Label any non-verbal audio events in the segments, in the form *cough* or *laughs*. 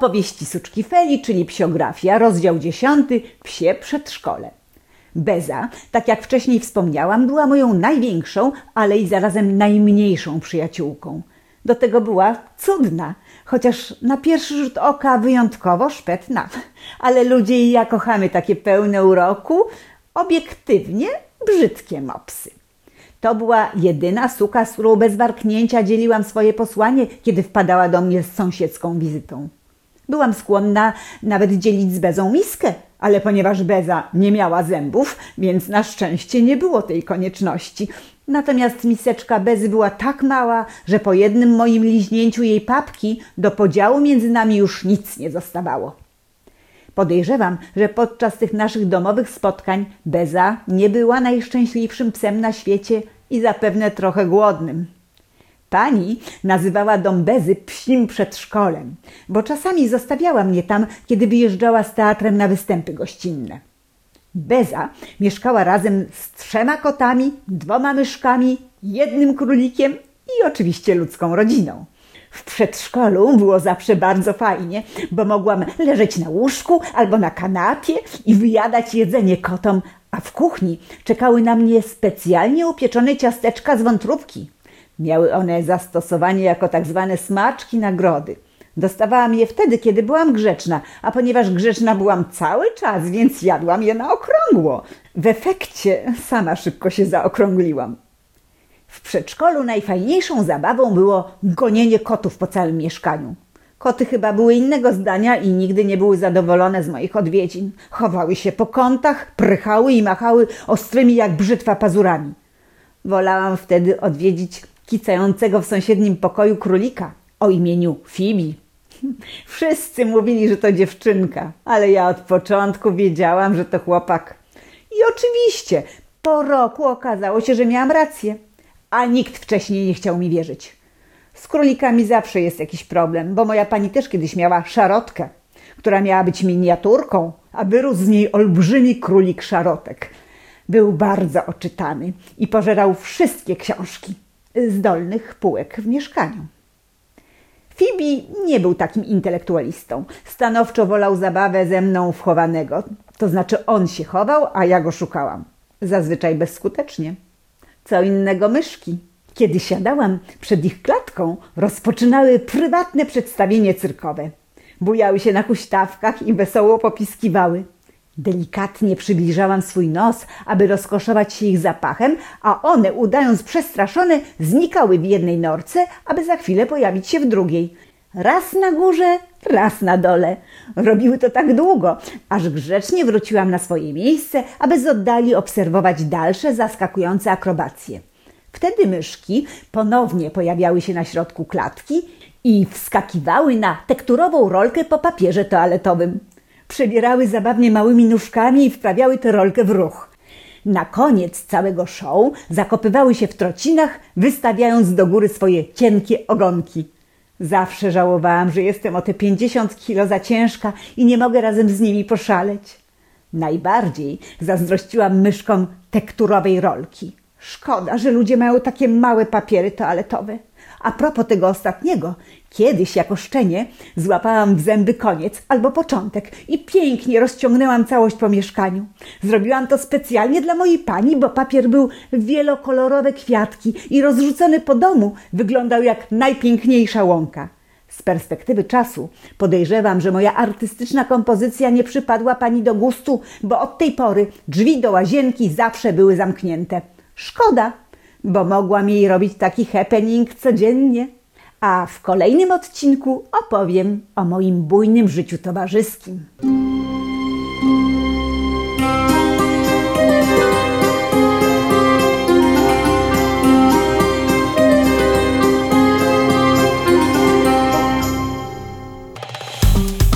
Opowieści Suczki Feli, czyli psiografia, rozdział 10, Psie przedszkole. Beza, tak jak wcześniej wspomniałam, była moją największą, ale i zarazem najmniejszą przyjaciółką. Do tego była cudna, chociaż na pierwszy rzut oka wyjątkowo szpetna. Ale ludzie i ja kochamy takie pełne uroku, obiektywnie brzydkie mopsy. To była jedyna suka, z którą bez warknięcia dzieliłam swoje posłanie, kiedy wpadała do mnie z sąsiedzką wizytą. Byłam skłonna nawet dzielić z Bezą miskę, ale ponieważ Beza nie miała zębów, więc na szczęście nie było tej konieczności. Natomiast miseczka Bezy była tak mała, że po jednym moim liźnięciu jej papki do podziału między nami już nic nie zostawało. Podejrzewam, że podczas tych naszych domowych spotkań Beza nie była najszczęśliwszym psem na świecie i zapewne trochę głodnym. Pani nazywała dom Bezy psim przedszkolem, bo czasami zostawiała mnie tam, kiedy wyjeżdżała z teatrem na występy gościnne. Beza mieszkała razem z trzema kotami, dwoma myszkami, jednym królikiem i oczywiście ludzką rodziną. W przedszkolu było zawsze bardzo fajnie, bo mogłam leżeć na łóżku albo na kanapie i wyjadać jedzenie kotom, a w kuchni czekały na mnie specjalnie upieczone ciasteczka z wątróbki. Miały one zastosowanie jako tak zwane smaczki nagrody. Dostawałam je wtedy, kiedy byłam grzeczna, a ponieważ grzeczna byłam cały czas, więc jadłam je na okrągło. W efekcie sama szybko się zaokrągliłam. W przedszkolu najfajniejszą zabawą było gonienie kotów po całym mieszkaniu. Koty chyba były innego zdania i nigdy nie były zadowolone z moich odwiedzin. Chowały się po kątach, prychały i machały ostrymi jak brzytwa pazurami. Wolałam wtedy odwiedzić kicającego w sąsiednim pokoju królika o imieniu Fibi. *laughs* Wszyscy mówili, że to dziewczynka, ale ja od początku wiedziałam, że to chłopak. I oczywiście po roku okazało się, że miałam rację, a nikt wcześniej nie chciał mi wierzyć. Z królikami zawsze jest jakiś problem, bo moja pani też kiedyś miała szarotkę, która miała być miniaturką, a wyrósł z niej olbrzymi królik szarotek. Był bardzo oczytany i pożerał wszystkie książki z dolnych półek w mieszkaniu. Fibi nie był takim intelektualistą. Stanowczo wolał zabawę ze mną wchowanego. To znaczy on się chował, a ja go szukałam. Zazwyczaj bezskutecznie. Co innego myszki. Kiedy siadałam przed ich klatką, rozpoczynały prywatne przedstawienie cyrkowe. Bujały się na huśtawkach i wesoło popiskiwały. Delikatnie przybliżałam swój nos, aby rozkoszować się ich zapachem, a one, udając przestraszone, znikały w jednej norce, aby za chwilę pojawić się w drugiej. Raz na górze, raz na dole. Robiły to tak długo, aż grzecznie wróciłam na swoje miejsce, aby z oddali obserwować dalsze zaskakujące akrobacje. Wtedy myszki ponownie pojawiały się na środku klatki i wskakiwały na tekturową rolkę po papierze toaletowym przebierały zabawnie małymi nóżkami i wprawiały tę rolkę w ruch. Na koniec całego show zakopywały się w trocinach, wystawiając do góry swoje cienkie ogonki. Zawsze żałowałam, że jestem o te 50 kilo za ciężka i nie mogę razem z nimi poszaleć. Najbardziej zazdrościłam myszkom tekturowej rolki. Szkoda, że ludzie mają takie małe papiery toaletowe. A propos tego ostatniego, kiedyś jako szczenie złapałam w zęby koniec albo początek i pięknie rozciągnęłam całość po mieszkaniu. Zrobiłam to specjalnie dla mojej pani, bo papier był wielokolorowe kwiatki i rozrzucony po domu wyglądał jak najpiękniejsza łąka. Z perspektywy czasu podejrzewam, że moja artystyczna kompozycja nie przypadła pani do gustu, bo od tej pory drzwi do łazienki zawsze były zamknięte. Szkoda, bo mogłam jej robić taki happening codziennie. A w kolejnym odcinku opowiem o moim bujnym życiu towarzyskim.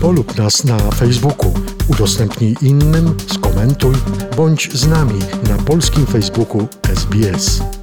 Polub nas na Facebooku Udostępnij innym, skomentuj, bądź z nami na polskim Facebooku SBS.